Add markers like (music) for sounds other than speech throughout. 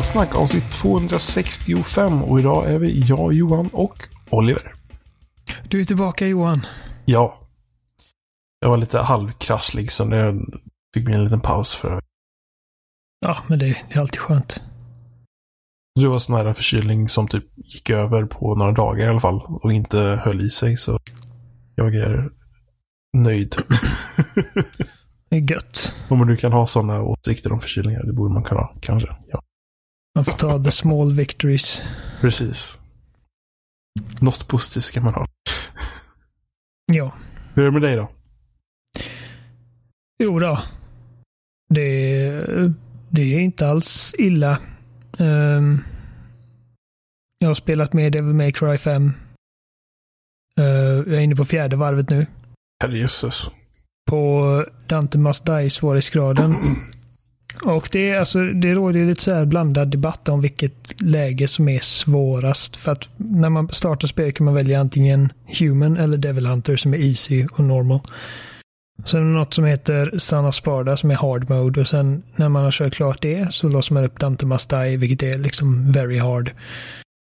Spelsnack avsnitt 265 och idag är vi jag, Johan och Oliver. Du är tillbaka Johan. Ja. Jag var lite halvkrasslig så det fick mig en liten paus för Ja, men det, det är alltid skönt. Du var sån här förkylning som typ gick över på några dagar i alla fall och inte höll i sig så jag är nöjd. (laughs) Det är gött. Om du kan ha sådana åsikter om förkylningar, det borde man kunna ha, kanske. Man får ta the small victories. Precis. Något positivt ska man ha. Ja. Hur är det med dig då? Jo då. Det, det är inte alls illa. Um, jag har spelat med Devil May Cry 5. Uh, jag är inne på fjärde varvet nu. Herrejösses. På Dante Must Die-svårighetsgraden. Och det, alltså, det råder lite så här blandad debatt om vilket läge som är svårast. För att när man startar spel kan man välja antingen Human eller Devil Hunter som är Easy och Normal. Sen är det något som heter Son of Sparda som är Hard Mode och sen när man har kört klart det så låser man upp Dante Mastai vilket är liksom Very Hard.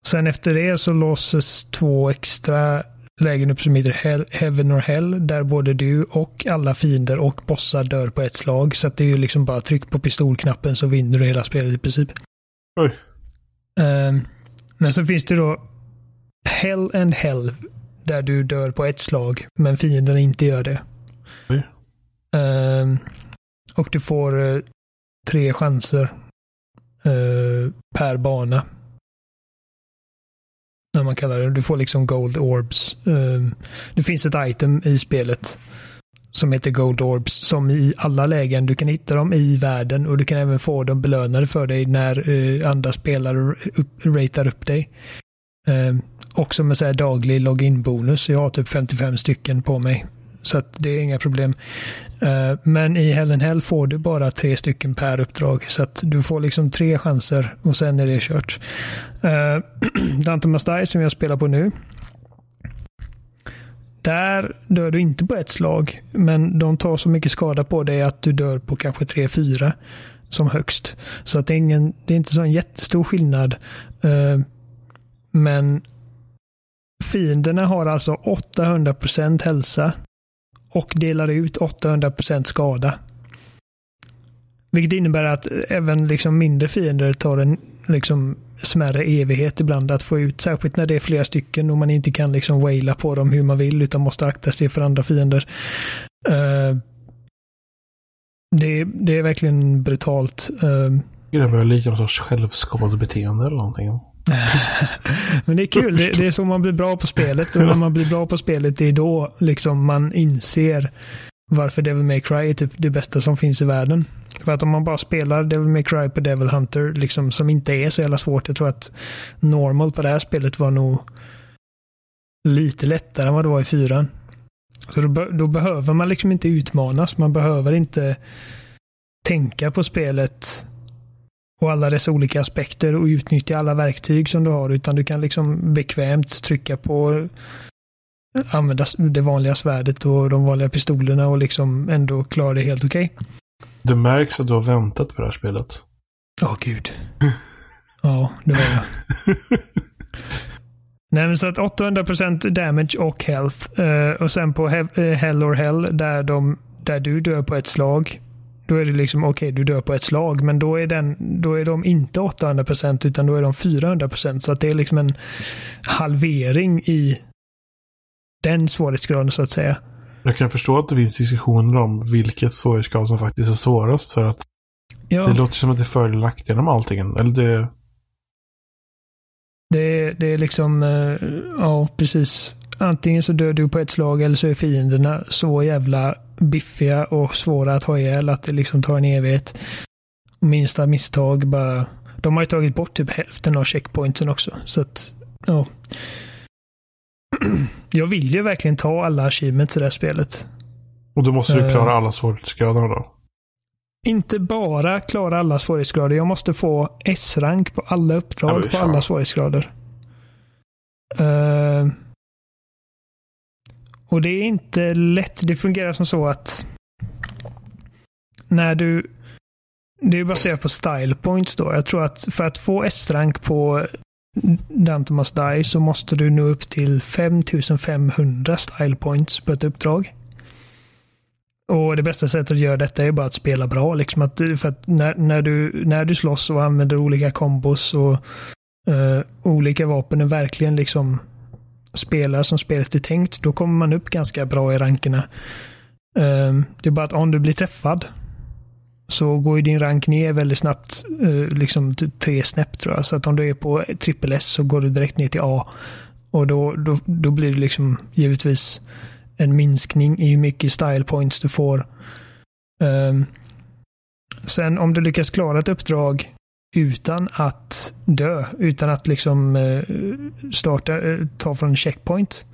Sen efter det så låses två extra lägen upp som heter Hell, Heaven or Hell där både du och alla fiender och bossar dör på ett slag. Så att det är ju liksom bara tryck på pistolknappen så vinner du hela spelet i princip. Oj. Um, men så finns det då Hell and Hell där du dör på ett slag men fienden inte gör det. Oj. Um, och du får uh, tre chanser uh, per bana. När man kallar det. Du får liksom Gold Orbs. Ehm, det finns ett item i spelet som heter Gold Orbs som i alla lägen du kan hitta dem i världen och du kan även få dem belönade för dig när uh, andra spelare upp, ratar upp dig. Ehm, um, också med så här daglig login-bonus. Jag har typ 55 stycken på mig så att det är inga problem. Eh, men i Hell and Hell får du bara tre stycken per uppdrag. Så att du får liksom tre chanser och sen är det kört. Eh, (clears throat) Dante Must Die som jag spelar på nu. Där dör du inte på ett slag. Men de tar så mycket skada på dig att du dör på kanske tre, fyra som högst. Så att det är, ingen, det är inte så en jättestor skillnad. Eh, men fienderna har alltså 800% hälsa och delar ut 800% skada. Vilket innebär att även liksom mindre fiender tar en liksom smärre evighet ibland att få ut. Särskilt när det är flera stycken och man inte kan liksom waila på dem hur man vill utan måste akta sig för andra fiender. Uh, det, det, är verkligen brutalt. Uh, det börjar lika någon sorts självskadebeteende eller någonting. (laughs) Men det är kul. Det, det, är så man blir bra på spelet. Och när man blir bra på spelet, det är då liksom man inser varför Devil May Cry är typ det bästa som finns i världen. För att om man bara spelar Devil May Cry på Devil Hunter, liksom, som inte är så jävla svårt. Jag tror att normal på det här spelet var nog lite lättare än vad det var i fyran. Så då, då behöver man liksom inte utmanas. Man behöver inte tänka på spelet och alla dess olika aspekter och utnyttja alla verktyg som du har utan du kan liksom bekvämt trycka på använda det vanliga svärdet och de vanliga pistolerna och liksom ändå klara det helt okej. Okay. Det märks att du har väntat på det här spelet. Åh oh, gud. ja, det var jag. (laughs) Nej, men så att 800% damage och health. Uh, och sen på he uh, Hell or Hell där, de, där du dör på ett slag då är det liksom, okej, okay, du dör på ett slag, men då är, den, då är de inte 800 procent utan då är de 400 procent. Så att det är liksom en halvering i den svårighetsgraden så att säga. Jag kan förstå att det finns diskussioner om vilket svårighetsgrad som faktiskt är svårast. För att ja. det låter som att det är fördelaktigt genom allting. Eller det... Det, det är liksom, eh, ja precis. Antingen så dör du på ett slag eller så är fienderna så jävla biffiga och svåra att ha ihjäl att det liksom tar en evighet. Minsta misstag bara. De har ju tagit bort typ hälften av checkpointsen också. Så att, ja. (clears throat) Jag vill ju verkligen ta alla achievements i det här spelet. Och då måste du klara uh, alla svårighetsgrader då? Inte bara klara alla svårighetsgrader. Jag måste få S-rank på alla uppdrag ja, på alla svårighetsgrader. Uh, och det är inte lätt. Det fungerar som så att när du det är baserat på style points då. Jag tror att för att få S-rank på Dante Must Die så måste du nå upp till 5500 style points på ett uppdrag. Och det bästa sättet att göra detta är bara att spela bra. Liksom att, för att när, när, du, när du slåss och använder olika kombos och uh, olika vapen är verkligen liksom spelar som spelet är tänkt, då kommer man upp ganska bra i rankerna. Ehm, det är bara att om du blir träffad så går ju din rank ner väldigt snabbt, eh, liksom typ tre snäpp tror jag. Så att om du är på trippel S så går du direkt ner till A. Och då, då, då blir det liksom givetvis en minskning i hur mycket style points du får. Ehm, sen om du lyckas klara ett uppdrag utan att dö, utan att liksom eh, starta, eh, ta från checkpoint,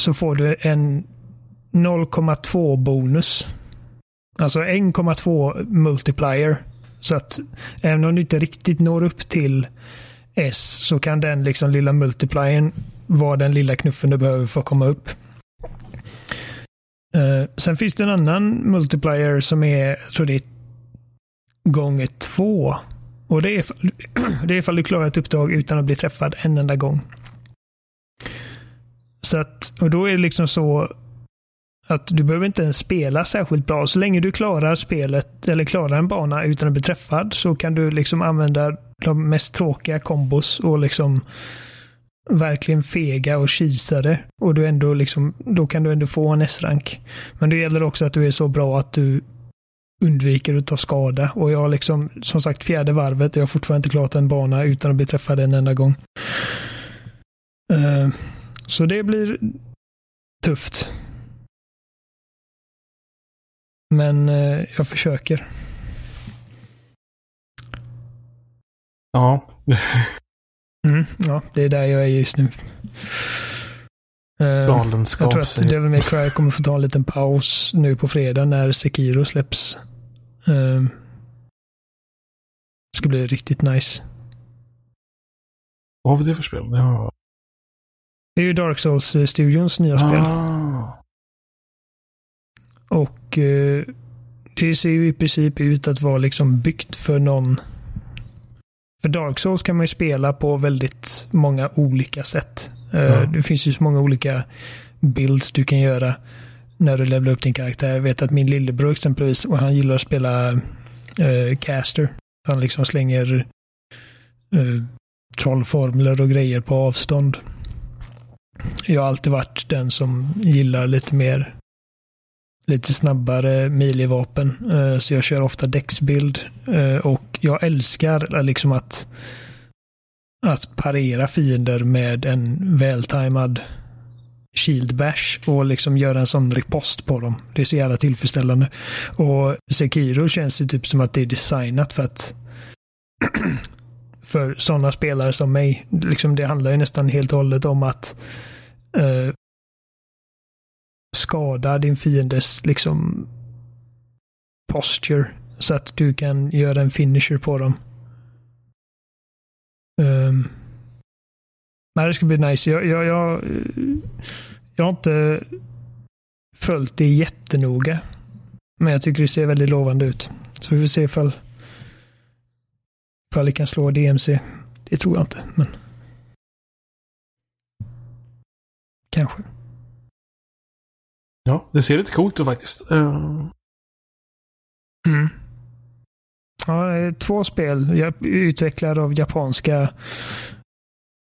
så får du en 0,2 bonus. Alltså 1,2 multiplier. Så att även om du inte riktigt når upp till S så kan den liksom lilla multipliern vara den lilla knuffen du behöver för att komma upp. Uh, sen finns det en annan multiplier som är, jag tror det är gånger två. Och det är, (clears throat) det är ifall du klarar ett uppdrag utan att bli träffad en enda gång. Så att, och då är det liksom så att du behöver inte ens spela särskilt bra. Så länge du klarar spelet eller klarar en bana utan att bli träffad så kan du liksom använda de mest tråkiga kombos och liksom verkligen fega och kisade. Och du ändå liksom, då kan du ändå få en S-rank. Men det gäller också att du är så bra att du undviker att ta skada. Och jag har liksom, som sagt, fjärde varvet och jag har fortfarande inte klarat en bana utan att bli träffad en enda gång. Uh, så det blir tufft. Men uh, jag försöker. Ja. (laughs) Mm, ja, det är där jag är just nu. Uh. Jag tror att Devil May Cry kommer få ta en liten paus nu på fredag när Sekiro släpps. Uh, det ska bli riktigt nice. Vad var det för spel? Ja. Det är ju Dark Souls-studions nya spel. Ah. Och uh, det ser ju i princip ut att vara liksom byggt för någon för Dark Souls kan man ju spela på väldigt många olika sätt. Ja. Det finns ju så många olika builds du kan göra när du levlar upp din karaktär. Jag vet att min lillebror exempelvis, och han gillar att spela uh, caster. Han liksom slänger uh, trollformler och grejer på avstånd. Jag har alltid varit den som gillar lite mer lite snabbare milivapen. Uh, eh, så jag kör ofta däcksbild. Uh, och jag älskar liksom att, att parera fiender med en vältajmad shield bash och liksom göra en sån ripost på dem. Det är så jävla tillfredsställande. Och Sekiro känns det typ som att det är designat för att (clears throat) för sådana spelare som mig. Liksom det handlar ju nästan helt och hållet om att uh, skada din fiendes liksom posture så att du kan göra en finisher på dem. Um, nej, det ska bli nice. Jag, jag, jag, jag har inte följt det jättenoga. Men jag tycker det ser väldigt lovande ut. Så vi får se ifall, ifall det kan slå DMC. Det tror jag inte, men kanske. Ja, det ser lite coolt ut faktiskt. Uh... Mm. Ja, det är två spel utvecklade av japanska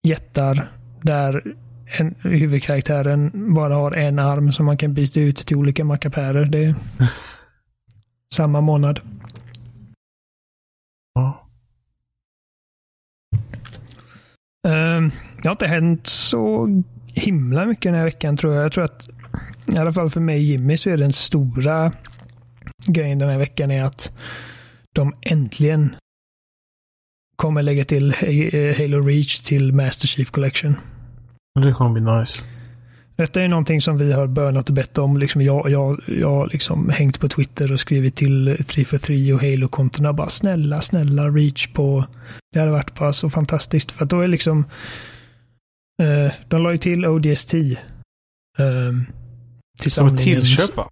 jättar där en, huvudkaraktären bara har en arm som man kan byta ut till olika mackapärer. Det är (laughs) samma månad. Ja. Uh, det har inte hänt så himla mycket den här veckan tror jag. Jag tror att i alla fall för mig och Jimmy så är den stora grejen den här veckan är att de äntligen kommer lägga till eh, Halo Reach till Master Chief Collection. Det kommer bli nice. Detta är någonting som vi har bönat och bett om. Liksom jag, jag, jag har liksom hängt på Twitter och skrivit till 343 och Halo-kontona. Bara snälla, snälla Reach på... Det hade varit bara så fantastiskt. För att då är liksom... Eh, de la ju till ODST. Eh, till Som ett tillköp va?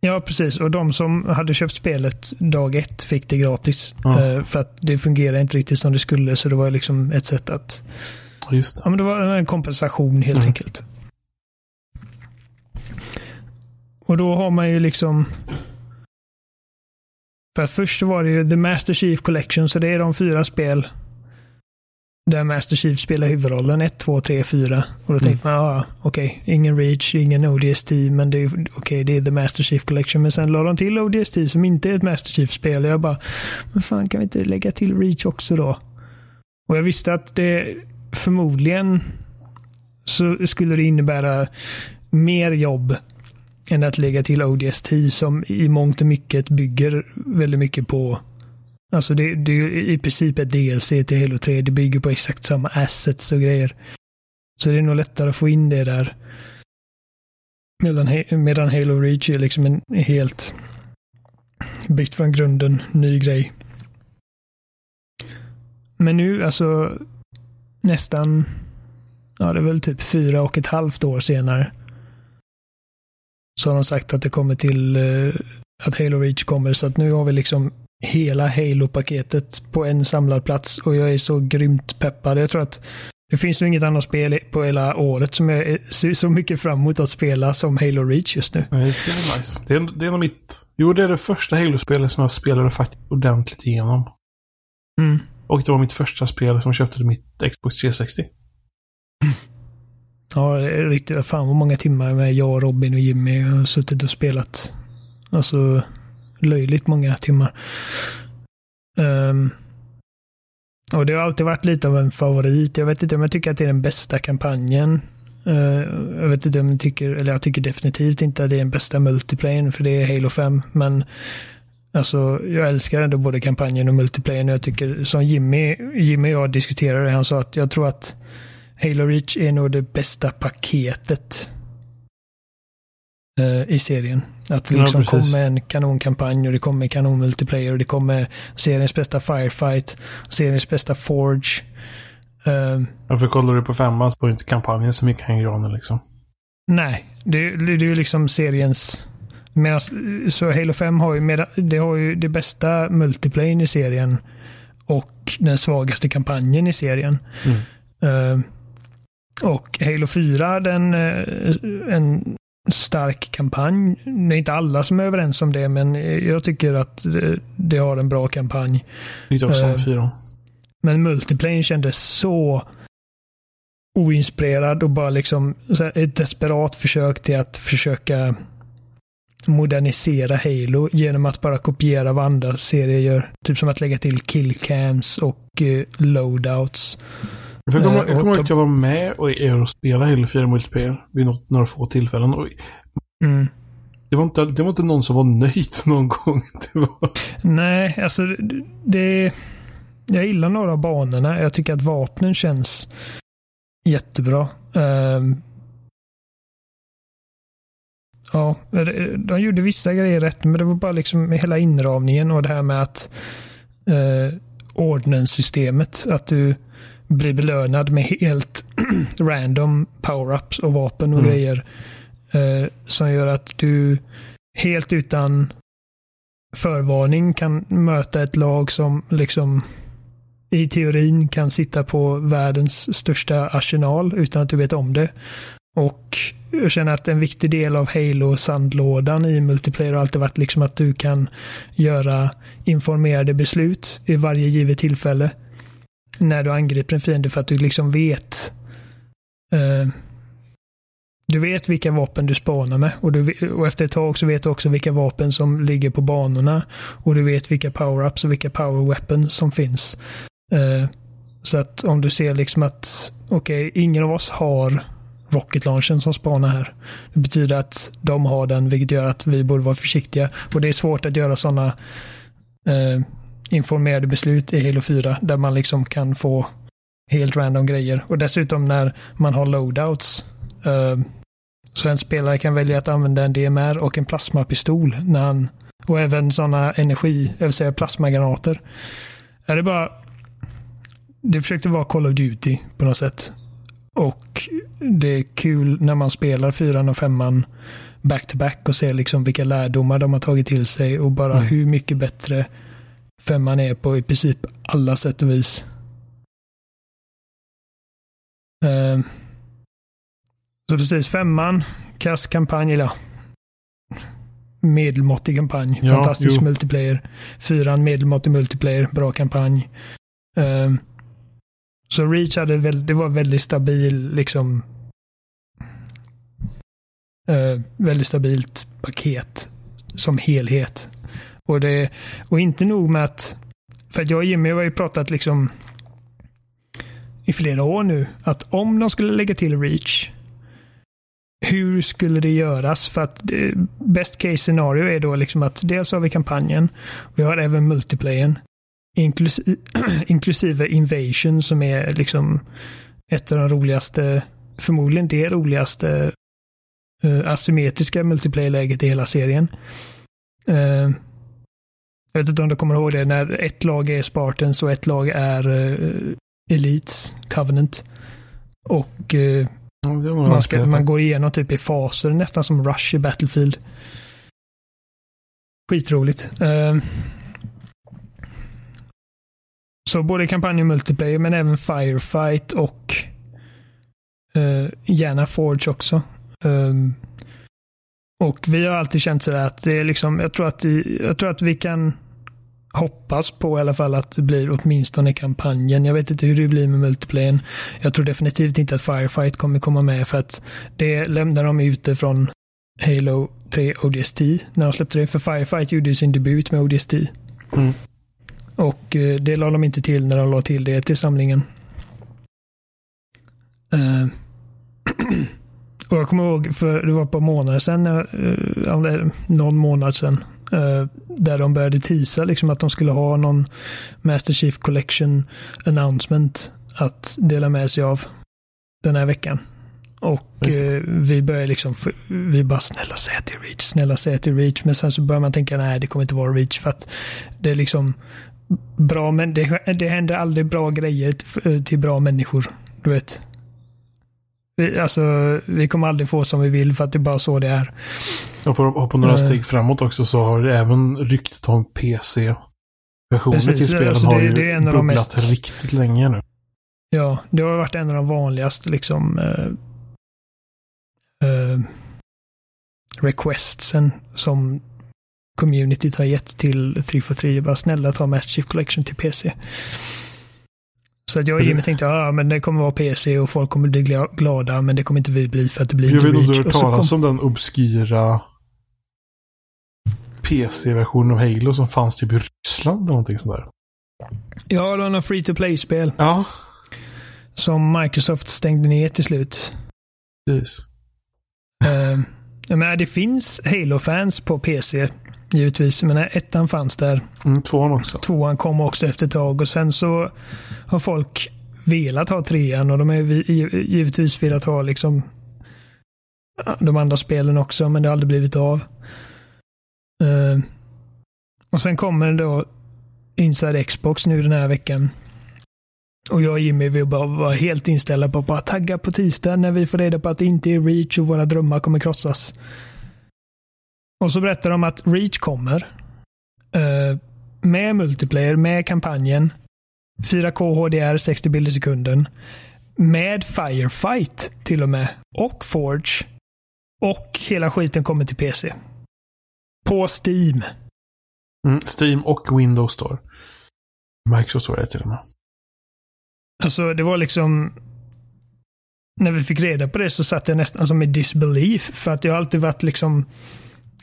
Ja, precis. Och de som hade köpt spelet dag ett fick det gratis. Ja. Eh, för att det fungerar inte riktigt som det skulle. Så det var liksom ett sätt att... Just det. Ja, men det var en kompensation helt Mm. enkelt. Och då har man ju liksom... För först var det ju The Master Chief Collection, så det är de fyra spel där Master Chief spelar huvudrollen. 1, 2, 3, 4. Och då tänkte man, ja, okej, ingen Reach, ingen ODST, men det är okej, det är The Master Chief Collection. Men sen la de till ODST som inte är ett Master Chief-spel. Jag bara, men fan kan vi inte lägga till Reach också då? Och jag visste att det förmodligen så skulle det innebära mer jobb än att lägga till ODST som i mångt och mycket bygger väldigt mycket på Alltså det, det är i princip ett DLC till Halo 3. Det bygger på exakt samma assets och grejer. Så det är nog lättare att få in det där. Medan, medan Halo Reach är liksom en helt byggt från grunden ny grej. Men nu, alltså nästan, ja det är väl typ fyra och ett halvt år senare. Så har de sagt att det kommer till, eh, att Halo Reach kommer. Så att nu har vi liksom hela Halo-paketet på en samlad plats och jag är så grymt peppad. Jag tror att det finns nog inget annat spel på hela året som jag ser så mycket fram emot att spela som Halo Reach just nu. Det ska bli nice. Det är, det är nog mitt... Jo, det är det första Halo-spelet som jag spelade faktiskt ordentligt igenom. Mm. Och det var mitt första spel som köpte till mitt Xbox 360. Ja, det är riktigt. Fan vad många timmar med jag, Robin och Jimmy har suttit och spelat. Alltså löjligt många timmar. Um, och det har alltid varit lite av en favorit. Jag vet inte om jag tycker att det är den bästa kampanjen. Uh, jag vet inte om jag tycker, eller jag tycker definitivt inte att det är den bästa multiplayern för det är Halo 5. Men alltså jag älskar ändå både kampanjen och multiplayern. Jag tycker som Jimmy, Jimmy och jag diskuterade, han sa att jag tror att Halo Reach är nog det bästa paketet i serien. Att det Ja, liksom precis. kommer en kanonkampanj och det kommer kanon multiplayer och det kommer seriens bästa firefight, seriens bästa forge. Eh, Ja, för kollar du på femman så var inte kampanjen så mycket hänger i granen liksom. nej, det, det, det är ju liksom seriens... Medan, så Halo 5 har ju, med, det har ju det bästa multiplayen i serien och den svagaste kampanjen i serien. Mm. Eh, och Halo 4, den, eh, en stark kampanj. Det är inte alla som är överens om det, men jag tycker att det, har en bra kampanj. Tyckte också om Eh, fyran. Men multiplayer kändes så oinspirerad och bara liksom ett desperat försök till att försöka modernisera Halo genom att bara kopiera vad andra serier gör. Typ som att lägga till killcams och eh, loadouts. För jag kommer eh, jag kommer ihåg att jag var med och er och spelade Halo 4 multiplayer vid något, några få tillfällen. Och Mm. det, var inte, det var inte någon som var nöjd (laughs) någon gång. Det var... Nej, alltså det, det... Jag gillar några av banorna. Jag tycker att vapnen känns jättebra. Ehm, ja, de- de gjorde vissa grejer rätt, men det var bara liksom hela inramningen och det här med att uh, ordnenssystemet, att du blir belönad med helt (clears throat) random power-ups och vapen och Mm. grejer. eh, som gör att du helt utan förvarning kan möta ett lag som liksom i teorin kan sitta på världens största arsenal utan att du vet om det. Och jag känner att en viktig del av Halo-sandlådan i multiplayer har alltid varit liksom att du kan göra informerade beslut i varje givet tillfälle när du angriper en fiende för att du liksom vet eh, du vet vilka vapen du spanar med och, du, och efter ett tag så vet du också vilka vapen som ligger på banorna och du vet vilka power-ups och vilka power weapons som finns. Eh, så att om du ser liksom att okej, ingen av oss har rocket launchen som spanar här. Det betyder att de har den, vilket gör att vi borde vara försiktiga. Och det är svårt att göra sådana eh, informerade beslut i Halo 4 där man liksom kan få helt random grejer. Och dessutom när man har loadouts eh, så en spelare kan välja att använda en DMR och en plasmapistol när han och även sådana energi, vill säga plasmagranater. Är det bara det försökte vara Call of Duty på något sätt. Och det är kul när man spelar fyran och femman back-to-back och ser liksom vilka lärdomar de har tagit till sig och bara mm. hur mycket bättre femman är på i princip alla sätt och vis. Uh, så precis, femman, kass kampanj, eller medelmåttig kampanj. Ja, Fantastisk jo. multiplayer. Fyran, medelmåttig multiplayer, bra kampanj. Uh, så Reach hade väl, det var väldigt stabil, liksom uh, väldigt stabilt paket som helhet. Och, det, och inte nog med att, för att jag och Jimmy har ju pratat liksom i flera år nu, att om de skulle lägga till Reach, hur skulle det göras? För att det, best case scenario är då liksom att dels har vi kampanjen, vi har även multiplayen, inklus (clears throat) inklusive Invasion som är liksom ett av de roligaste, förmodligen det roligaste uh, asymmetriska multiplayer-läget i hela serien. Eh, jag vet inte om du kommer ihåg det när ett lag är Spartans och ett lag är uh, Elites, Covenant. Och uh, man, ska, man går igenom typ i faser, nästan som Rush i Battlefield. Skitroligt. Uh, så både kampanj och multiplayer, men även Firefight och uh, gärna Forge också. Um, och vi har alltid känt sådär att det är liksom, jag tror att, jag tror att vi kan hoppas på i alla fall att det blir åtminstone kampanjen. Jag vet inte hur det blir med multiplayen. Jag tror definitivt inte att Firefight kommer komma med för att det lämnar de ute från Halo 3 ODST när de släppte det. För Firefight gjorde sin debut med ODST. Mm. Och eh, det la de inte till när de la till det till samlingen. Uh, (clears throat) och jag kommer ihåg, för det var ett par månader sedan, uh, någon månad sedan, Uh, där de började tisa liksom att de skulle ha någon Master Chief Collection announcement att dela med sig av den här veckan. Och uh, vi började liksom, vi bara snälla säg till Reach, snälla säg till Reach. Men sen så börjar man tänka nej det kommer inte vara Reach för att det är liksom bra, men det, det händer aldrig bra grejer till bra människor. Du vet. Vi, alltså, vi kommer aldrig få som vi vill för att det är bara så det är. Och för att hoppa några uh, steg framåt också så har det även ryktet om PC-versioner till spelen alltså det, har ju det är bubblat mest... riktigt länge nu. Ja, det har varit en av de vanligaste liksom uh, uh, requestsen som communityt har gett till 343. Bara snälla ta Master Chief Collection till PC. Så att jag och Jimmy tänkte, ja men det kommer vara PC och folk kommer bli glada, men det kommer inte vi bli för att det blir jag inte Jag vet inte om du har hört talas kom... om den obskyra PC-versionen av Halo som fanns typ i Ryssland eller någonting sånt där. Ja, det var något free to play-spel. Ja. Som Microsoft stängde ner till slut. Precis. Uh, menar, det finns Halo-fans på PC givetvis. Men ettan fanns där. Mm, tvåan också. Tvåan kom också efter ett tag och sen så har folk velat ha trean och de har givetvis velat ha liksom de andra spelen också, men det har aldrig blivit av. Uh, och sen kommer då Inside Xbox nu den här veckan. Och jag och Jimmy vill bara vara helt inställda på att bara tagga på tisdag när vi får reda på att det inte är Reach och våra drömmar kommer krossas. Och så berättar de att Reach kommer. Uh, med multiplayer, med kampanjen. 4K HDR, 60 bilder i sekunden. Med Firefight till och med. Och Forge. Och hela skiten kommer till PC. På Steam. Mm, Steam och Windows Store. Microsoft Store är till och med. Alltså det var liksom när vi fick reda på det så satt jag nästan som i disbelief. För att jag alltid varit liksom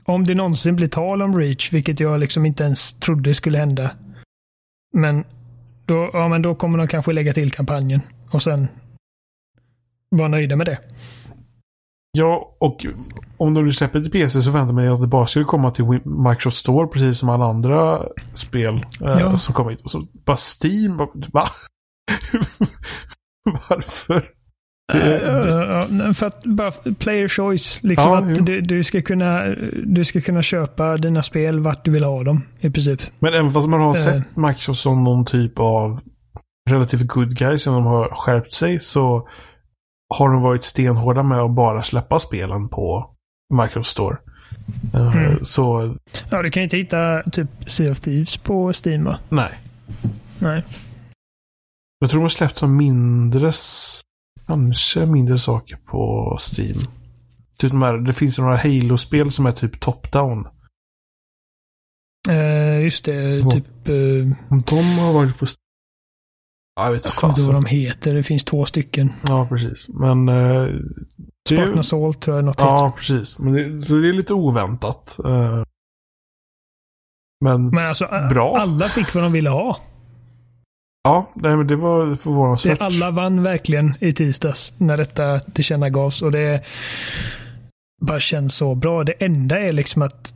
om det någonsin blir tal om Reach, vilket jag liksom inte ens trodde skulle hända. Men då, ja, men då kommer de kanske lägga till kampanjen och sen vara nöjda med det. Ja, och om de nu släpper till PC så väntar man mig att det bara skulle komma till Microsoft Store precis som alla andra spel eh, ja. som kommer hit. Och så bara Steam, va? (laughs) Varför? Uh, för att bara player choice. Liksom ja, att du, du, ska kunna, du ska kunna köpa dina spel vart du vill ha dem i princip. Men även fast man har sett Microsoft som någon typ av relativt good guy sen de har skärpt sig så har de varit stenhårda med att bara släppa spelen på Microsoft Store. Mm. Så... Ja, du kan inte hitta typ Sea of Thieves på Steam va? Nej. Nej. Jag tror de har släppt som mindre, kanske mindre saker på Steam. Typ de här, det finns ju några Halo-spel som är typ top-down. Uh, just det, och, typ... Uh, de har varit på Steam. Jag vet inte vad de heter. Det finns två stycken. Ja, precis. Men... Uh, Spartan Assault tror jag något Ja, heter. precis. Men det, det är lite oväntat. Uh, men, men alltså, bra. alla fick vad de ville ha. Ja, nej, men det var förvånansvärt. Alla vann verkligen i tisdags när detta tillkännagavs och det bara känns så bra. Det enda är liksom att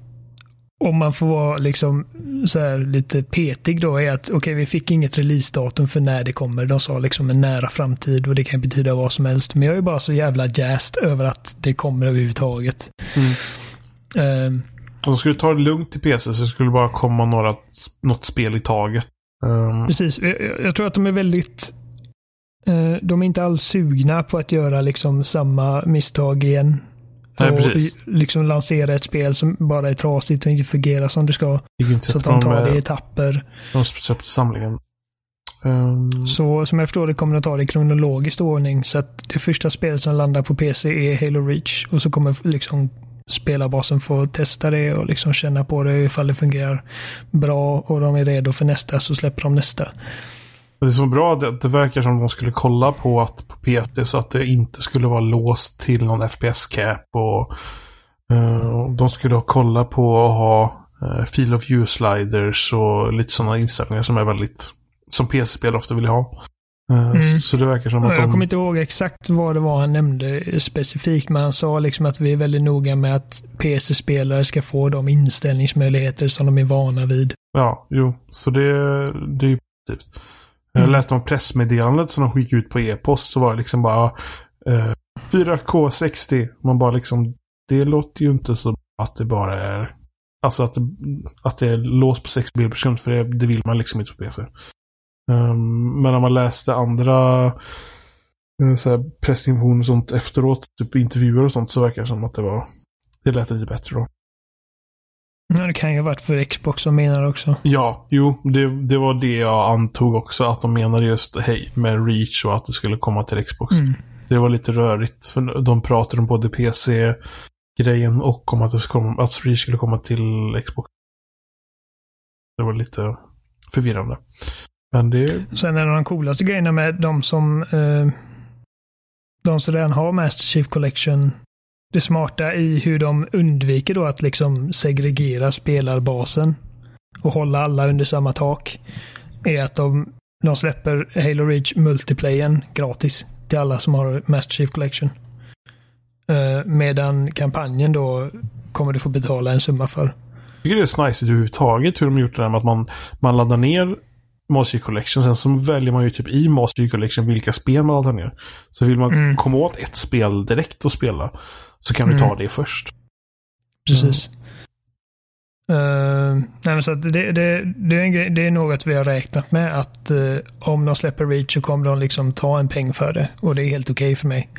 om man får vara liksom så här lite petig då är att okej, okay, vi fick inget releasedatum för när det kommer. De sa liksom en nära framtid och det kan betyda vad som helst. Men jag är bara så jävla jazzed över att det kommer överhuvudtaget. Mm. Um, de skulle ta det lugnt i PC så det skulle bara komma några, något spel i taget. Um, Precis. Jag, jag, tror att de är väldigt... Uh, de är inte alls sugna på att göra liksom samma misstag igen. Nej, och precis. liksom lansera ett spel som bara är trasigt och inte fungerar som det ska. Så att de tar det i etapper. De släppte samlingen. Um... Så som jag förstår det kommer de ta det i kronologisk ordning. Så att det första spelet som landar på PC är Halo Reach. Och så kommer liksom spelarbasen får testa det och liksom känna på det ifall det fungerar bra och de är redo för nästa så släpper de nästa. Det är så bra att det verkar som att de skulle kolla på att på PT så att det inte skulle vara låst till någon FPS-cap och eh, och, de skulle kolla på att ha uh, Feel of View-sliders och lite sådana inställningar som är väldigt som PC-spel ofta vill ha. Eh, mm. Så det verkar som att Jag de... kommer inte ihåg exakt vad det var han nämnde specifikt, men han sa liksom att vi är väldigt noga med att PC-spelare ska få de inställningsmöjligheter som de är vana vid. Ja, jo, så det, det är ju positivt. Jag mm. läste om pressmeddelandet som de skickade ut på e-post, så var det liksom bara eh, 4K60. Man bara liksom, det låter ju inte så att det bara är Alltså att det, att det är låst på 60 bilder per sekund, för det, det vill man liksom inte på PC. Um, men när man läste andra uh, så och sånt efteråt, typ intervjuer och sånt, så verkar det som att det var det lät lite bättre då. Ja, det kan ju ha varit för Xbox som menar också. Ja, jo, det, det var det jag antog också. Att de menade just hej med Reach och att det skulle komma till Xbox. Mm. Det var lite rörigt. För de pratade om både PC-grejen och om att, det komma, att Reach skulle komma till Xbox. Det var lite förvirrande. Men det... Sen är det de coolaste grejerna med de som eh, de som redan har Master Chief Collection. Det smarta i hur de undviker då att liksom segregera spelarbasen och hålla alla under samma tak. Är att de, de släpper Halo Reach multiplayen gratis till alla som har Master Chief Collection. Eh, medan kampanjen då kommer du få betala en summa för. Jag tycker det är så nice överhuvudtaget hur de gjort det där med att man, man laddar ner Master Collection. Sen så väljer man ju typ i Master Collection vilka spel man laddar ner. Så vill man mm. komma åt ett spel direkt och spela så kan mm. du ta det först. Precis. Mm. Uh, nej, så det, det, det, är grej, det är något vi har räknat med att uh, om de släpper Reach så kommer de liksom ta en peng för det. Och det är helt okej okay för mig.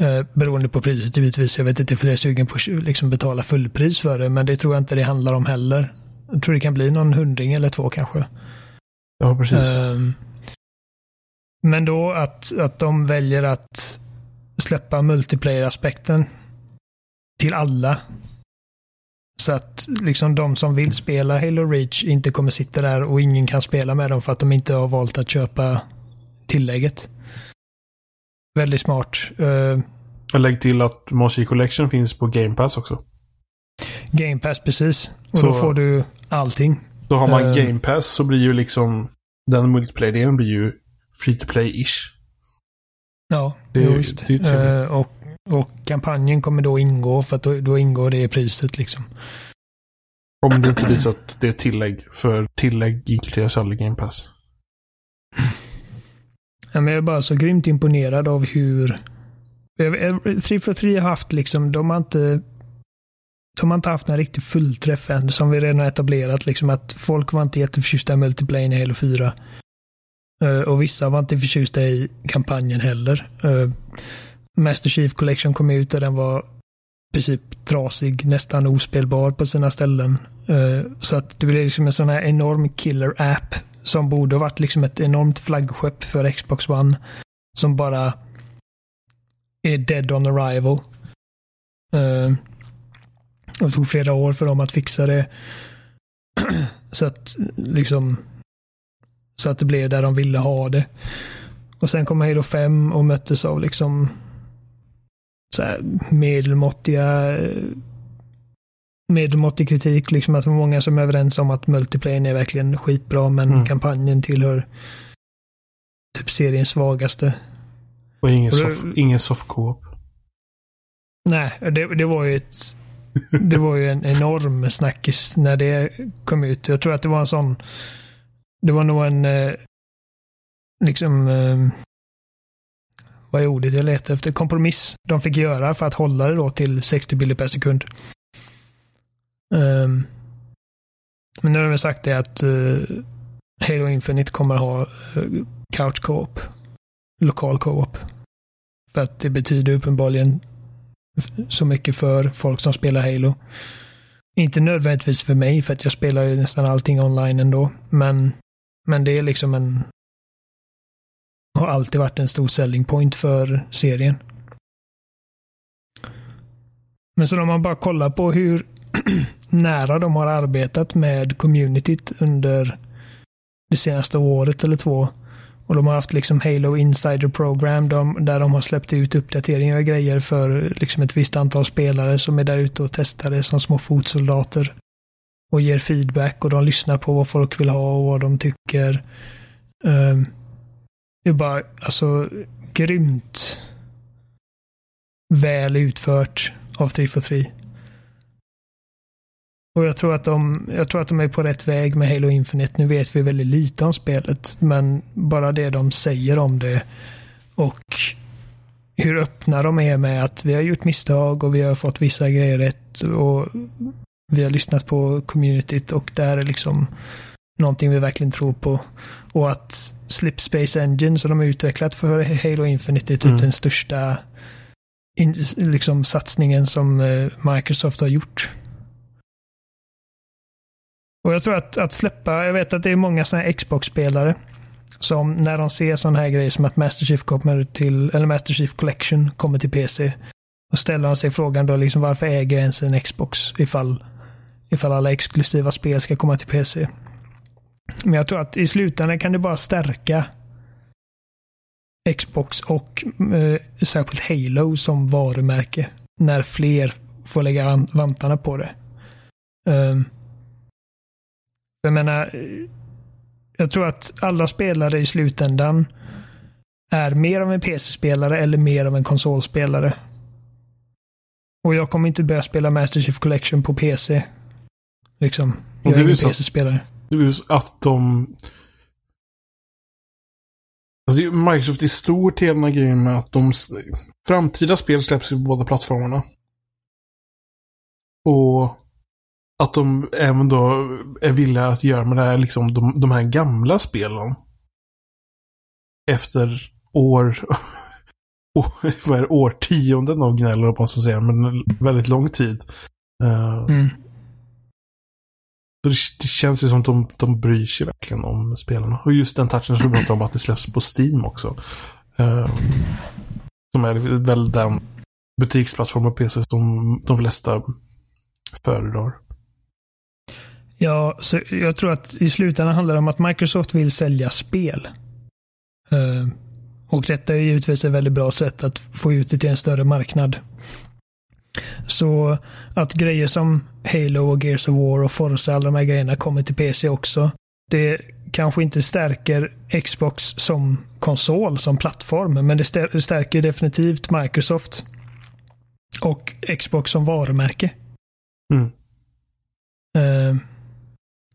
Uh, beroende på priset givetvis. Jag vet inte för jag är sugen på att liksom betala fullpris för det. Men det tror jag inte det handlar om heller. Jag tror det kan bli någon hundring eller två kanske. Ja, precis. Um, men då att, att de väljer att släppa multiplayer-aspekten till alla. Så att liksom de som vill spela Halo Reach inte kommer sitta där och ingen kan spela med dem för att de inte har valt att köpa tillägget. Väldigt smart. Uh, jag lägger till att Moshi Collection finns på Game Pass också. Game Pass, precis. Och så, då får du allting. Så har man uh, Game Pass så blir ju liksom den multiplayer-delen blir ju free to play-ish. Ja, det, just. Det uh, och, och kampanjen kommer då ingå för att då, då ingår det i priset liksom. Om det inte så att det är tillägg. För tillägg inkluderas aldrig Game Pass. Ja, men jag är bara så grymt imponerad av hur 343 har haft liksom, de har inte de har inte haft en riktig fullträff än, som vi redan har etablerat. Liksom att folk var inte jätteförtjusta i multiplayer i Halo 4. Eh, och vissa var inte förtjusta i kampanjen heller. Eh, Master Chief Collection kom ut och den var i princip trasig, nästan ospelbar på sina ställen. Eh, så att det blev liksom en sån här enorm killer app som borde ha varit liksom ett enormt flaggskepp för Xbox One. Som bara är dead on arrival. Det tog flera år för dem att fixa det. (clears throat) så att liksom så att det blev där de ville ha det. Och sen kom Halo 5 och möttes av liksom så här medelmåttiga medelmåttig kritik. Liksom att det var många som är överens om att multiplayer är verkligen skitbra men mm. kampanjen tillhör typ seriens svagaste. Och ingen, soft, ingen soft co-op. Nej, det, det var ju ett det var ju en enorm snackis när det kom ut. Jag tror att det var en sån det var nog en eh, liksom eh, vad är ordet jag letar efter? Kompromiss de fick göra för att hålla det då till 60 bilder per sekund. Um, men nu har de sagt det att uh, Halo Infinite kommer ha uh, couch co-op. Lokal co-op. För att det betyder uppenbarligen så mycket för folk som spelar Halo. Inte nödvändigtvis för mig, för att jag spelar ju nästan allting online ändå. Men, men det är liksom en... Har alltid varit en stor selling point för serien. Men så om man bara kollar på hur (clears throat) nära de har arbetat med communityt under det senaste året eller två. Och de har haft liksom Halo Insider Program de, där de har släppt ut uppdateringar och grejer för liksom ett visst antal spelare som är där ute och testar det som små fotsoldater. Och ger feedback och de lyssnar på vad folk vill ha och vad de tycker. Um, det är bara alltså grymt väl utfört av 343. Och jag tror, att de, jag tror att de är på rätt väg med Halo Infinite. Nu vet vi väldigt lite om spelet, men bara det de säger om det och hur öppna de är med att vi har gjort misstag och vi har fått vissa grejer rätt och vi har lyssnat på communityt och det här är liksom någonting vi verkligen tror på. Och att Slipspace Engine som de har utvecklat för Halo Infinite är typ mm. den största in, liksom, satsningen som eh, Microsoft har gjort. Och jag tror att, att släppa, jag vet att det är många sådana här Xbox-spelare som när de ser sådana här grejer som att Master Chief kommer till, eller Master Chief Collection kommer till PC. Då ställer han sig frågan då liksom varför äger jag ens en Xbox ifall, ifall alla exklusiva spel ska komma till PC. Men jag tror att i slutändan kan det bara stärka Xbox och eh, särskilt Halo som varumärke. När fler får lägga vantarna på det. Um, jag menar, jag tror att alla spelare i slutändan är mer av en PC-spelare eller mer av en konsolspelare. Och jag kommer inte börja spela Master Chief Collection på PC. Liksom. Jag är ingen PC-spelare. Det är ju att de... Alltså Microsoft är stort i hela grejen med att de... Framtida spel släpps på båda plattformarna. Och att de även då är villiga att göra med det här, liksom, de, de här gamla spelen. Efter år, (laughs) vad är det, årtionden av gnäll, på att säga, men väldigt lång tid. Uh, mm. det, det, känns ju som att de, de bryr sig verkligen om spelarna. Och just den touchen som du pratade om att det släpps på Steam också. Uh, som är väl den butiksplattform på PC som de flesta föredrar. Ja, så jag tror att i slutändan handlar det om att Microsoft vill sälja spel. Uh, och detta är givetvis ett väldigt bra sätt att få ut det till en större marknad. Så att grejer som Halo och Gears of War och Forza, alla de här grejerna kommer till PC också. Det kanske inte stärker Xbox som konsol, som plattform, men det stärker definitivt Microsoft och Xbox som varumärke. Mm. Uh,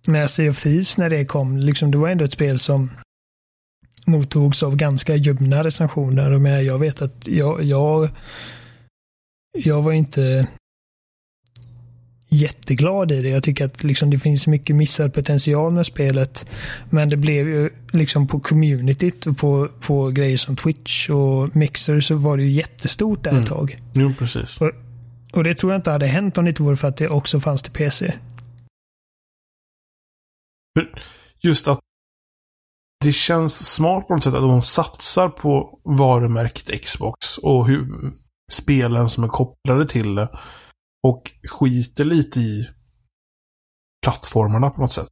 med Sea of Thieves när det kom, liksom, det var ändå ett spel som mottogs av ganska ljumna recensioner. Men jag vet att jag, jag, jag var inte jätteglad i det. Jag tycker att liksom det finns mycket missad potential med spelet. Men det blev ju liksom på communityt och på, på grejer som Twitch och Mixer så var det ju jättestort där ett mm. tag. Jo, precis. Och, och det tror jag inte hade hänt om det inte vore för att det också fanns till PC. Just att det känns smart på något sätt att de satsar på varumärket Xbox och hur spelen som är kopplade till det. Och skiter lite i plattformarna på något sätt.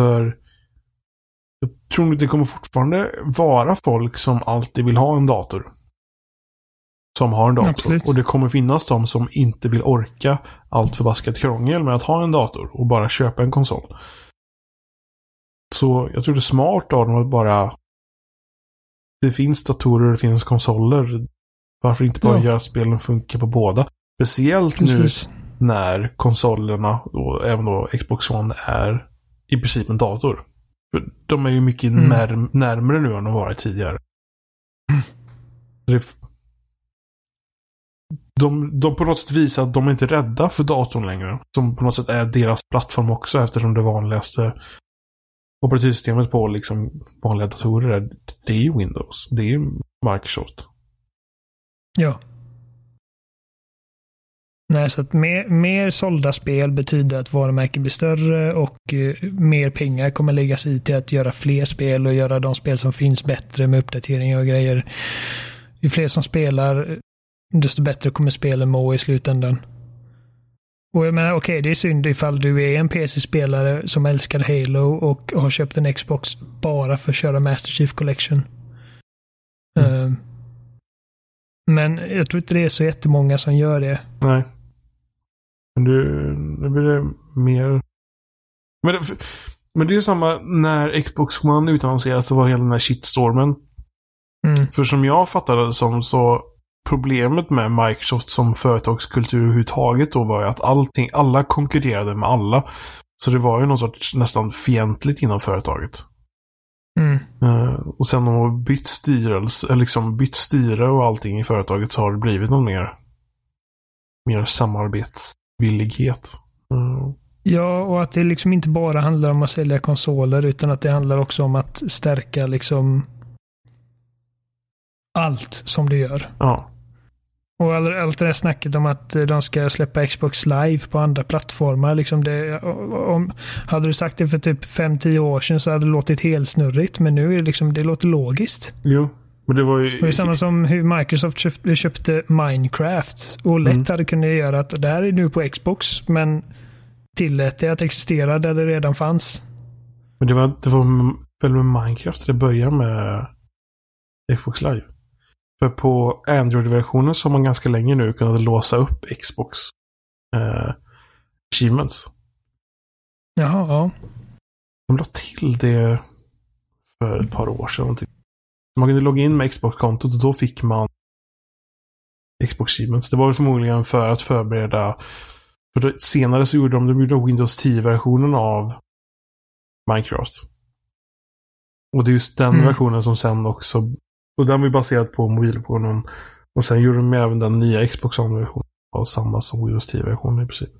För jag tror att det kommer fortfarande vara folk som alltid vill ha en dator. Som har en dator. Absolut. Och det kommer finnas de som inte vill orka allt förbaskat krångel med att ha en dator och bara köpa en konsol. Så jag tror det är smart av dem att bara... Det finns datorer det finns konsoler. Varför inte bara ja. göra spelen funka på båda? Speciellt Precis. nu när konsolerna och även då Xbox One är i princip en dator. För de är ju mycket mm. när, närmare nu än de varit tidigare. De, de på något sätt visar att de är inte rädda för datorn längre. Som på något sätt är deras plattform också eftersom det vanligaste operativsystemet på liksom vanliga datorer är, det är ju Windows. Det är ju Microsoft. Ja. Nej, så att mer, mer sålda spel betyder att varumärken blir större och uh, mer pengar kommer läggas i till att göra fler spel och göra de spel som finns bättre med uppdateringar och grejer. Ju fler som spelar, desto bättre kommer spelen må i slutändan. Och jag menar, okej, okay, det är synd ifall du är en PC-spelare som älskar Halo och har köpt en Xbox bara för att köra Master Chief Collection. Mm. Uh, men jag tror inte det är så jättemånga som gör det. Nej. Men du, nu blir det mer... Men det, men det är ju samma när Xbox One utannonserades, så var hela den här shitstormen. Mm. För som jag fattade det som så problemet med Microsoft som företagskultur överhuvudtaget då var ju att allting, alla konkurrerade med alla. Så det var ju någon sorts nästan fientligt inom företaget. Mm. Uh, och sen de har bytt styrelse, liksom bytt styre och allting i företaget så har det blivit någon mer, mer samarbetsvillighet. Uh. Ja, och att det liksom inte bara handlar om att sälja konsoler utan att det handlar också om att stärka liksom allt som du gör. Ja. Och all, allt det där snacket om att de ska släppa Xbox Live på andra plattformar. Liksom det, om, hade du sagt det för typ 5-10 år sedan så hade det låtit helt snurrigt. Men nu är det liksom, det låter logiskt. Jo, men det var ju... Det är samma som hur Microsoft köpte, köpte Minecraft. Och lätt mm. hade kunnat göra att det här är nu på Xbox. Men tillät det att existera där det redan fanns. Men det var, det var väl med Minecraft det började med Xbox Live? För på Android-versionen så har man ganska länge nu kunnat låsa upp Xbox eh, achievements. Jaha, ja. De la till det för ett par år sedan. Man kunde logga in med Xbox-kontot och då fick man Xbox Achievements. Det var väl förmodligen för att förbereda för då, senare så gjorde de, de gjorde Windows 10-versionen av Minecraft. Och det är just den mm. versionen som sen också och den var baserad på mobilversionen. Och sen gjorde de även den nya Xbox versionen av samma som Windows 10-versionen i princip.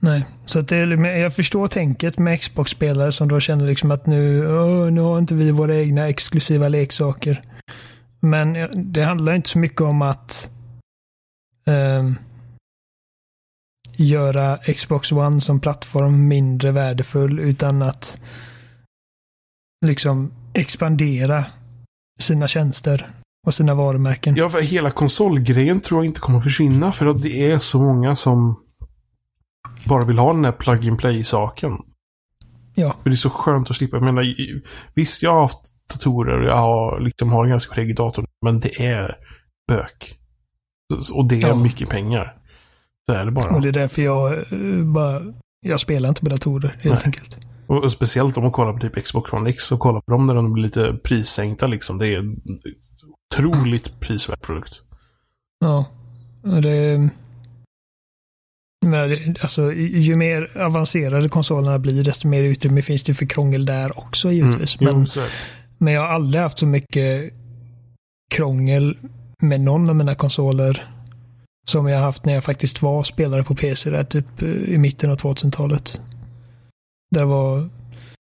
Nej, så att det, jag förstår tänket med Xbox-spelare som då känner liksom att nu, oh, nu har inte vi våra egna exklusiva leksaker. Men det handlar inte så mycket om att um, göra Xbox One som plattform mindre värdefull utan att liksom expandera sina tjänster och sina varumärken. Ja, för hela konsolgrejen tror jag inte kommer att försvinna för att det är så många som bara vill ha den här plug and play-saken. Ja. För det är så skönt att slippa. Jag menar, visst, jag har haft datorer och jag har, liksom, har en ganska prägig dator. Men det är bök. Och det är ja. mycket pengar. Så är det bara. Och det är därför jag uh, bara... Jag spelar inte på datorer, helt Nej. enkelt. Och speciellt om man kollar på typ Xbox One X och kollar på dem när de blir lite prissänkta liksom. Det är en otroligt prisvärd produkt. Ja, det... Men alltså, ju mer avancerade konsolerna blir, desto mer utrymme finns det för krångel där också givetvis. Mm, men, jo, men jag har aldrig haft så mycket krångel med någon av mina konsoler Som jag haft när jag faktiskt var spelare på PC där, typ i mitten av 2000-talet. Det var...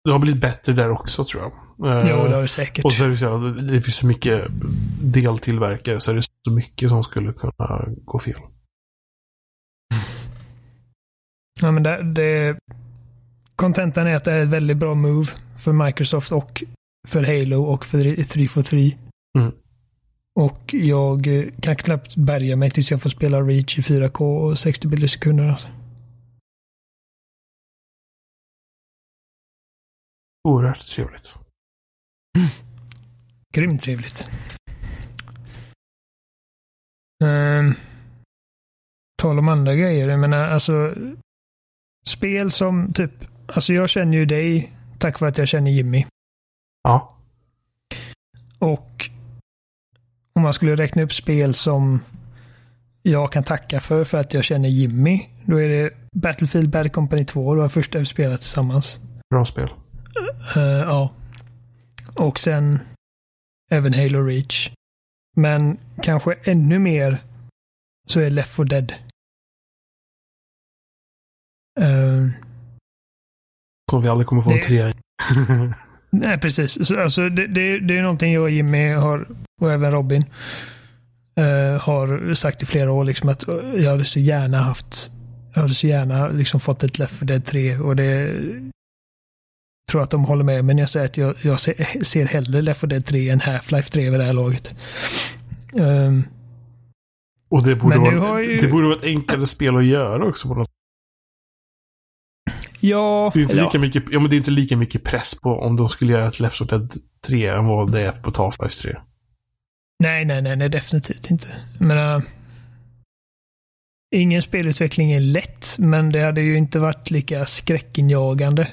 Det har blivit bättre där också tror jag. Jo, det har det säkert. Och så är det så det finns så mycket deltillverkare så är det så mycket som skulle kunna gå fel. Ja, men det, det, Contentan är att det är ett väldigt bra move för Microsoft och för Halo och för 343. Mm. Och jag kan knappt bärga mig tills jag får spela Reach i 4K och 60 bilder i sekunder. Alltså. Oerhört trevligt. Mm. (clears throat) Grymt trevligt. Um, tal om andra grejer. Jag menar, alltså. Spel som typ. Alltså jag känner ju dig tack vare att jag känner Jimmy. Ja. Och om man skulle räkna upp spel som jag kan tacka för för att jag känner Jimmy. Då är det Battlefield Bad Company 2. Det var första vi spelade tillsammans. Bra spel. Uh, ja. Och sen även Halo Reach. Men kanske ännu mer så är Left 4 Dead. Uh, Som vi aldrig kommer få det... en trea (laughs) Nej, precis. Så, alltså, det, det, det är någonting jag och Jimmy har, och även Robin, uh, har sagt i flera år. Liksom, att jag hade så gärna haft jag hade så gärna liksom fått ett Left 4 Dead 3 och det tror att de håller med. Men jag säger att jag, jag ser, ser hellre Left 4 Dead 3 än Half-Life 3 vid det här laget. Um, och det borde, vara, ju... det borde vara ett enklare spel att göra också på något Ja, det är inte ja. lika mycket, ja, men det är inte lika mycket press på om de skulle göra ett Left 4 Dead 3 än vad det är på Half-Life 3. Nej, nej, nej, nej, definitivt inte. Men, uh, ingen spelutveckling är lätt, men det hade ju inte varit lika skräckinjagande.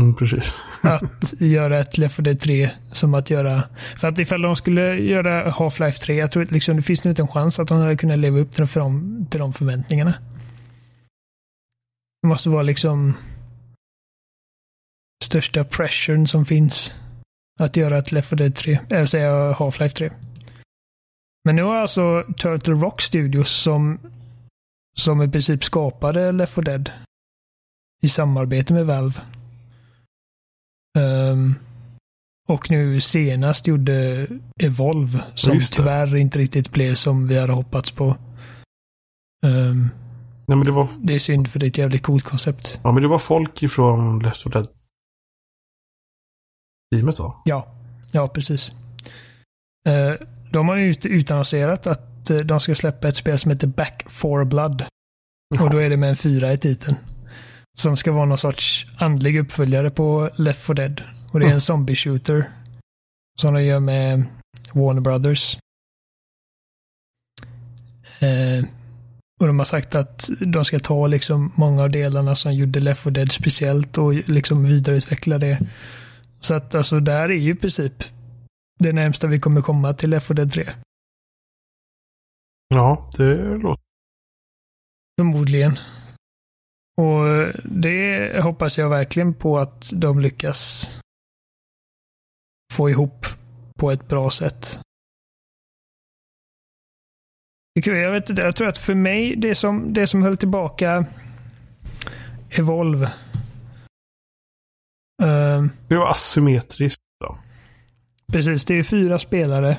Mm, precis. (laughs) att göra ett Left 4 Dead 3 som att göra... För att ifall de skulle göra Half-Life 3, jag tror att liksom, det finns nog inte en chans att de hade kunnat leva upp till de, till de förväntningarna. Det måste vara liksom största pressuren som finns att göra ett Left 4 Dead 3, eller säga Half-Life 3. Men nu har alltså Turtle Rock Studios som, som i princip skapade Left 4 Dead i samarbete med Valve Um, och nu senast gjorde Evolve som tyvärr inte riktigt blev som vi hade hoppats på. Um, Nej, men det, var... det är synd för det är ett jävligt coolt koncept. Ja, men det var folk ifrån Left 4 Dead teamet va? Ja, ja precis. Uh, de har ju utannonserat att uh, de ska släppa ett spel som heter Back for Blood. Jaha. Och då är det med en fyra i titeln. Som ska vara någon sorts andlig uppföljare på Left 4 Dead. Och det är en zombie shooter. Som de gör med Warner Brothers. Eh, och de har sagt att de ska ta liksom många av delarna som gjorde Left 4 Dead speciellt och liksom vidareutveckla det. Så att alltså där är ju i princip det närmsta vi kommer komma till Left 4 Dead 3. Ja, det låter. Förmodligen. Och det hoppas jag verkligen på att de lyckas få ihop på ett bra sätt. Jag, vet inte, jag tror att för mig, det som, det som höll tillbaka Evolve. Uh, det var asymmetriskt. Då. Precis, det är fyra spelare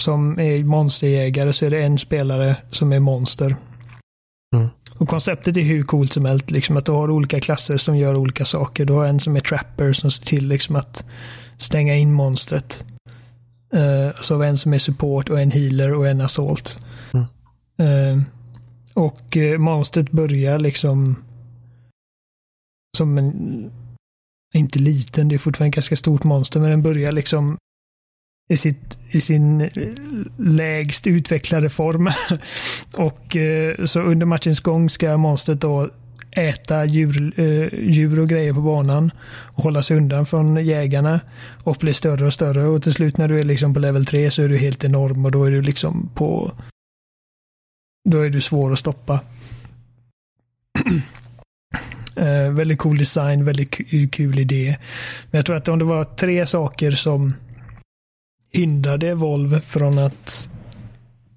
som är monsterjägare så är det en spelare som är monster. Mm. Och konceptet är hur coolt som helst. Liksom att du har olika klasser som gör olika saker. Du har en som är trapper som ser till liksom att stänga in monstret. Uh, så har vi en som är support och en healer och en assault. Mm. Uh, och uh, monstret börjar liksom som en, inte liten, det är fortfarande ett ganska stort monster, men den börjar liksom i, sitt, i sin lägst utvecklade form. (laughs) och eh, så under matchens gång ska monstret då äta djur, eh, djur och grejer på banan och hålla sig undan från jägarna och bli större och större och till slut när du är liksom på level 3 så är du helt enorm och då är du liksom på då är du svår att stoppa. (clears throat) eh, väldigt cool design, väldigt kul idé. Men jag tror att om det var tre saker som hindrade Volvo från att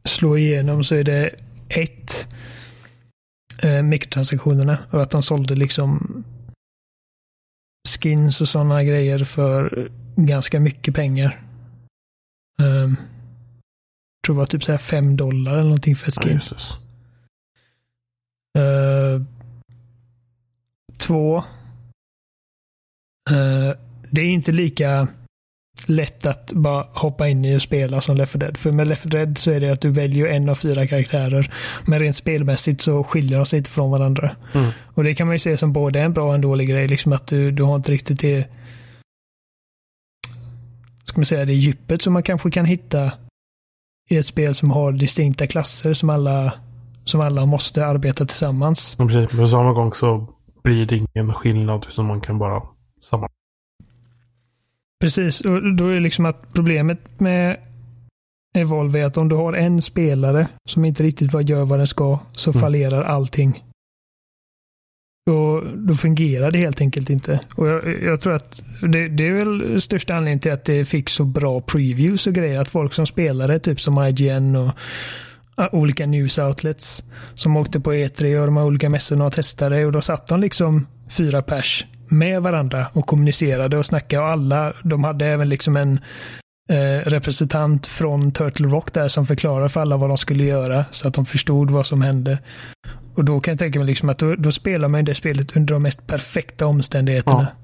slå igenom så är det ett eh, mikrotransaktionerna och att de sålde liksom skins och sådana grejer för ganska mycket pengar. Um, tror det var typ så här 5 dollar eller någonting för ett skin. Ja, uh, två. Uh, det är inte lika lätt att bara hoppa in i och spela som Left 4 Dead. För med Left 4 Dead så är det att du väljer en av fyra karaktärer. Men rent spelmässigt så skiljer de sig inte från varandra. Mm. Och det kan man ju se som både en bra och en dålig grej. Liksom att du, du har inte riktigt det ska man säga, det djupet som man kanske kan hitta i ett spel som har distinkta klasser som alla, som alla måste arbeta tillsammans. Ja, precis. Men samma gång så blir det ingen skillnad utan man kan bara samma. Precis, och då är det liksom att problemet med Evolve är att om du har en spelare som inte riktigt gör vad den ska så Mm. fallerar allting. Då, då fungerar det helt enkelt inte. Och jag, jag tror att det, det är väl största anledningen till att det fick så bra previews och grejer. Att folk som spelade, typ som IGN och äh, olika news outlets som åkte på E3 och de här olika mässorna och testade och då satt de liksom fyra pers med varandra och kommunicerade och snackade och alla, de hade även liksom en eh, representant från Turtle Rock där som förklarade för alla vad de skulle göra så att de förstod vad som hände. Och då kan jag tänka mig liksom att då, då spelar man det spelet under de mest perfekta omständigheterna. Ja.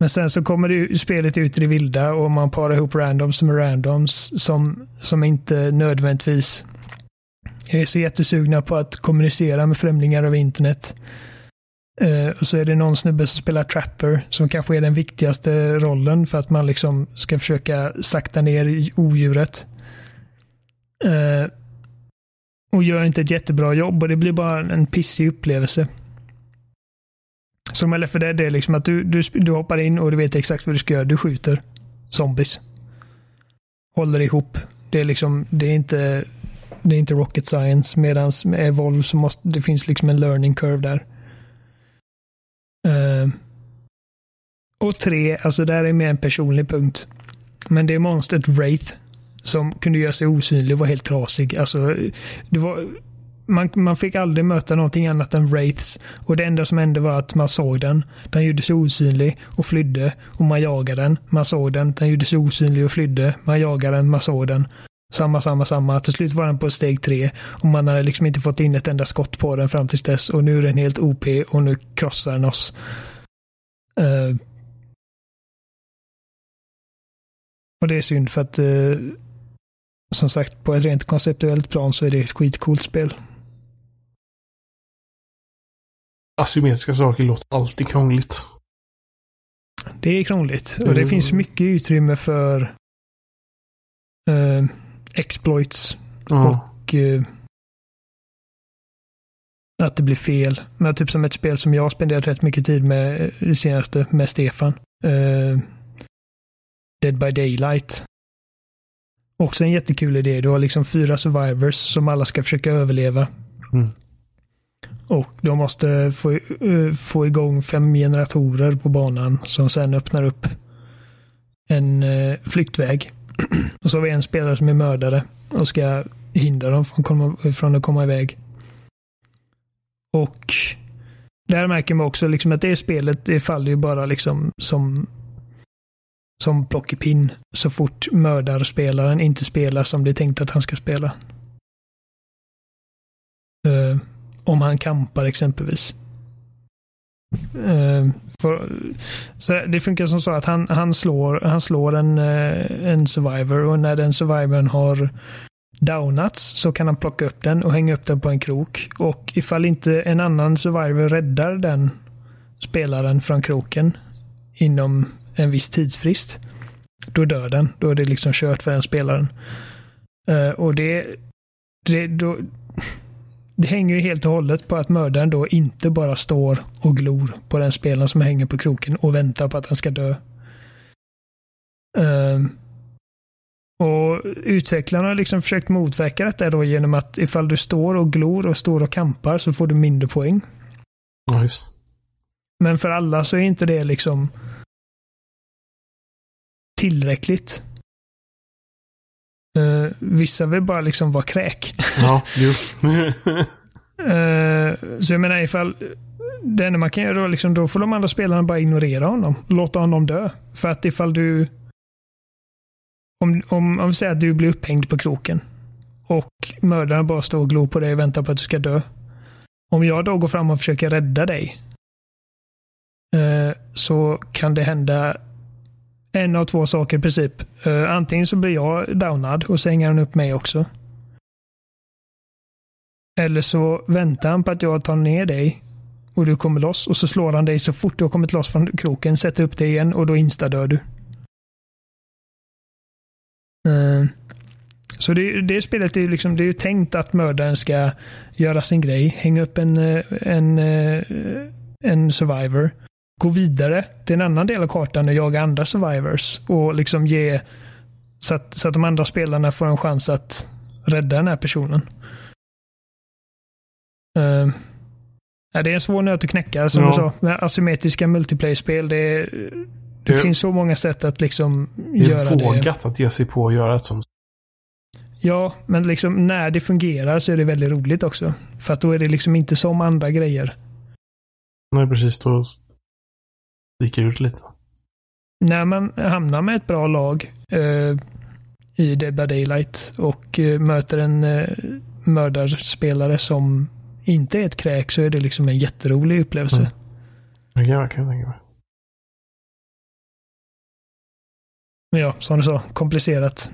Men sen så kommer det spelet ut i det vilda och man parar ihop randoms med randoms som, som inte nödvändigtvis är så jättesugna på att kommunicera med främlingar över internet. Eh, och så är det någon snubbe som spelar Trapper som kanske är den viktigaste rollen för att man liksom ska försöka sakta ner odjuret. Eh, och gör inte ett jättebra jobb och det blir bara en pissig upplevelse. Som eller för det, det är liksom att du, du, du hoppar in och du vet exakt vad du ska göra. Du skjuter zombies. Håller ihop. Det är liksom, det är inte, det är inte rocket science. Medan med Evolve så måste, det finns liksom en learning curve där. Uh, och tre, alltså där är mer en personlig punkt. Men det är monstret Wraith som kunde göra sig osynlig och var helt trasig. Alltså, det var, man, man fick aldrig möta någonting annat än Wraiths. Och det enda som hände var att man såg den. Den gjorde sig osynlig och flydde. Och man jagade den. Man såg den. Den gjorde sig osynlig och flydde. Man jagade den. Man såg den. Samma, samma, samma. Till slut var den på steg tre. Och man hade liksom inte fått in ett enda skott på den fram tills dess. Och nu är den helt OP och nu krossar den oss. Eh, och det är synd för att eh, som sagt på ett rent konceptuellt plan så är det ett skitcoolt spel. Asymmetriska saker låter alltid krångligt. Det är krångligt och det Mm. finns mycket utrymme för eh, exploits Ja. och eh, att det blir fel. Men typ som ett spel som jag har spenderat rätt mycket tid med eh, det senaste med Stefan. Eh, Dead by Daylight. Också en jättekul idé. Du har liksom fyra survivors som alla ska försöka överleva. Mm. Och de måste få, eh, få igång fem generatorer på banan som sen öppnar upp en eh, flyktväg. (clears throat) och så har vi en spelare som är mördare och ska hindra dem från, komma, från att komma iväg. Och där märker man också liksom att det spelet, det faller ju bara liksom som som plockepinn så fort mördarspelaren inte spelar som det är tänkt att han ska spela. Uh, om han kampar exempelvis. Eh, för, så det funkar som så att han, han slår, han slår en, eh, en survivor och när den survivorn har downats så kan han plocka upp den och hänga upp den på en krok. Och ifall inte en annan survivor räddar den spelaren från kroken inom en viss tidsfrist, då dör den. Då är det liksom kört för den spelaren. Eh, och det, det, då, det hänger ju helt och hållet på att mördaren då inte bara står och glor på den spelaren som hänger på kroken och väntar på att han ska dö. Ehm, och utvecklarna har liksom försökt motverka detta då genom att ifall du står och glor och står och kampar så får du mindre poäng. Just. Men för alla så är inte det liksom tillräckligt. Uh, vissa vill bara liksom vara kräk. (laughs) Ja, jo. uh, (laughs) så jag menar ifall det enda man kan göra då, liksom, då får de andra spelarna bara ignorera honom. Låta honom dö. För att ifall du... Om, om, om vi säger att du blir upphängd på kroken och mördaren bara står och glor på dig och väntar på att du ska dö. Om jag då går fram och försöker rädda dig eh, så kan det hända en av två saker i princip. Uh, antingen så blir jag downad och så hänger han upp mig också. Eller så väntar han på att jag tar ner dig och du kommer loss och så slår han dig så fort du har kommit loss från kroken, sätter upp dig igen och då instadör du. Uh, så det, det spelet är ju liksom, det är tänkt att mördaren ska göra sin grej, hänga upp en, eh, en, en survivor, gå vidare till en annan del av kartan och jaga andra survivors och liksom ge så att, så att de andra spelarna får en chans att rädda den här personen. Uh, Ja, det är en svår nöt att knäcka som ja. du sa. Med asymmetriska multiplayer-spel. Det, det, det, finns så många sätt att liksom göra det. Det är vågat att ge sig på att göra ett sånt. Ja, men liksom när det fungerar så är det väldigt roligt också. För att då är det liksom inte som andra grejer. Nej, precis. Då sticker ut lite. När man hamnar med ett bra lag eh, i Dead by Daylight och eh, möter en eh, mördarspelare som inte är ett kräk så är det liksom en jätterolig upplevelse. Mm. Det kan jag tänka mig. Men ja, som du sa, komplicerat.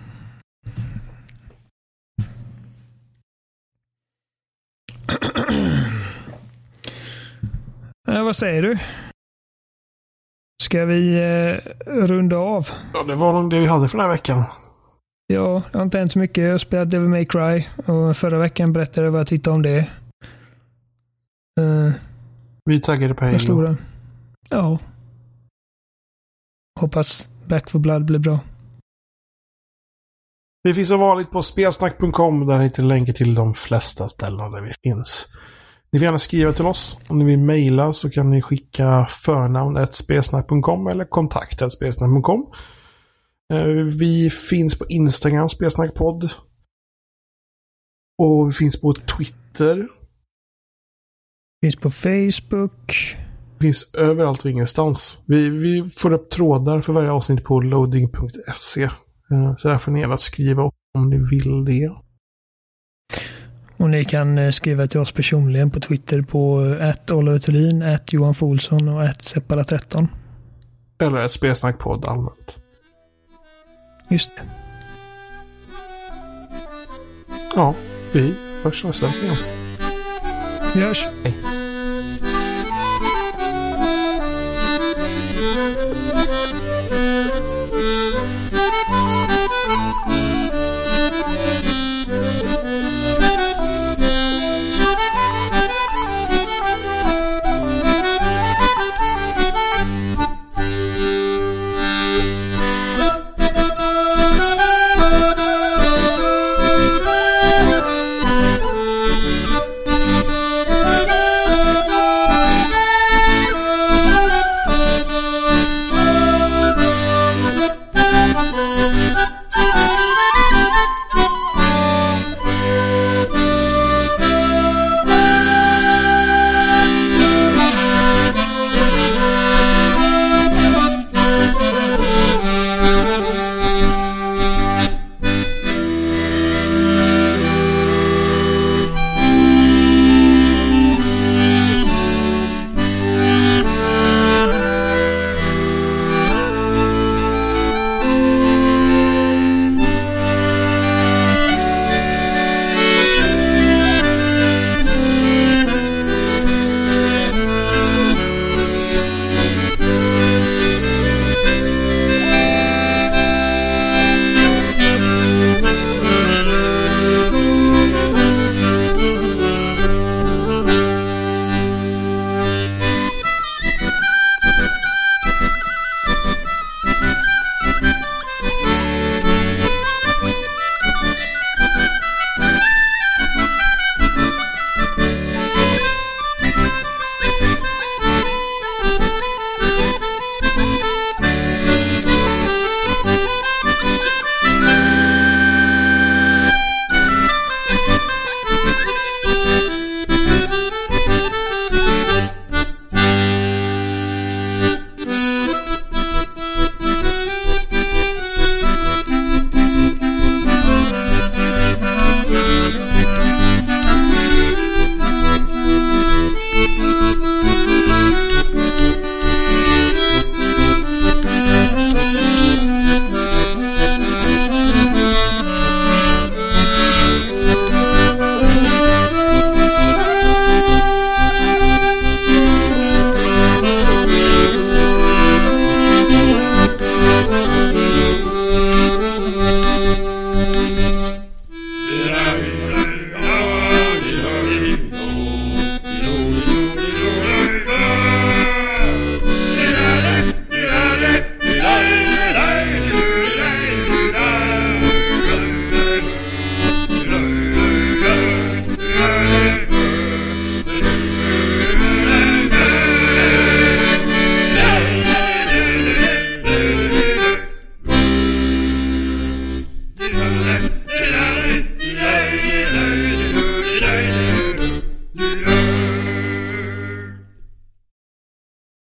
äh, (clears throat) vad säger du? Ska vi eh, runda av? Ja, det var nog det vi hade för den här veckan. Ja, det har inte hänt så mycket. Jag har spelat Devil May Cry och förra veckan berättade jag vad jag tyckte om det. Uh, Vi taggade på Halo. Ja. Hoppas Back for Blood blir bra. Vi finns som vanligt på spelsnack.com där ni hittar länkar till de flesta ställen där vi finns. Ni får gärna skriva till oss. Om ni vill mejla så kan ni skicka förnamn spelsnack.com eller kontakt spelsnack.com. Eh, vi finns på Instagram, spelsnackpodd. Och vi finns på Twitter, Finns på Facebook. Finns överallt och ingenstans. Vi, vi får upp trådar för varje avsnitt på loading.se. Eh, så där får ni gärna skriva om ni vill det. Och ni kan eh, skriva till oss personligen på Twitter på att Oliver Thulin, att Johan Folsson och att Seppala13. Eller ett spelsnackpodd allmänt. Just det. Ja, vi hörs nästa vecka igen. Vi hörs. Hej.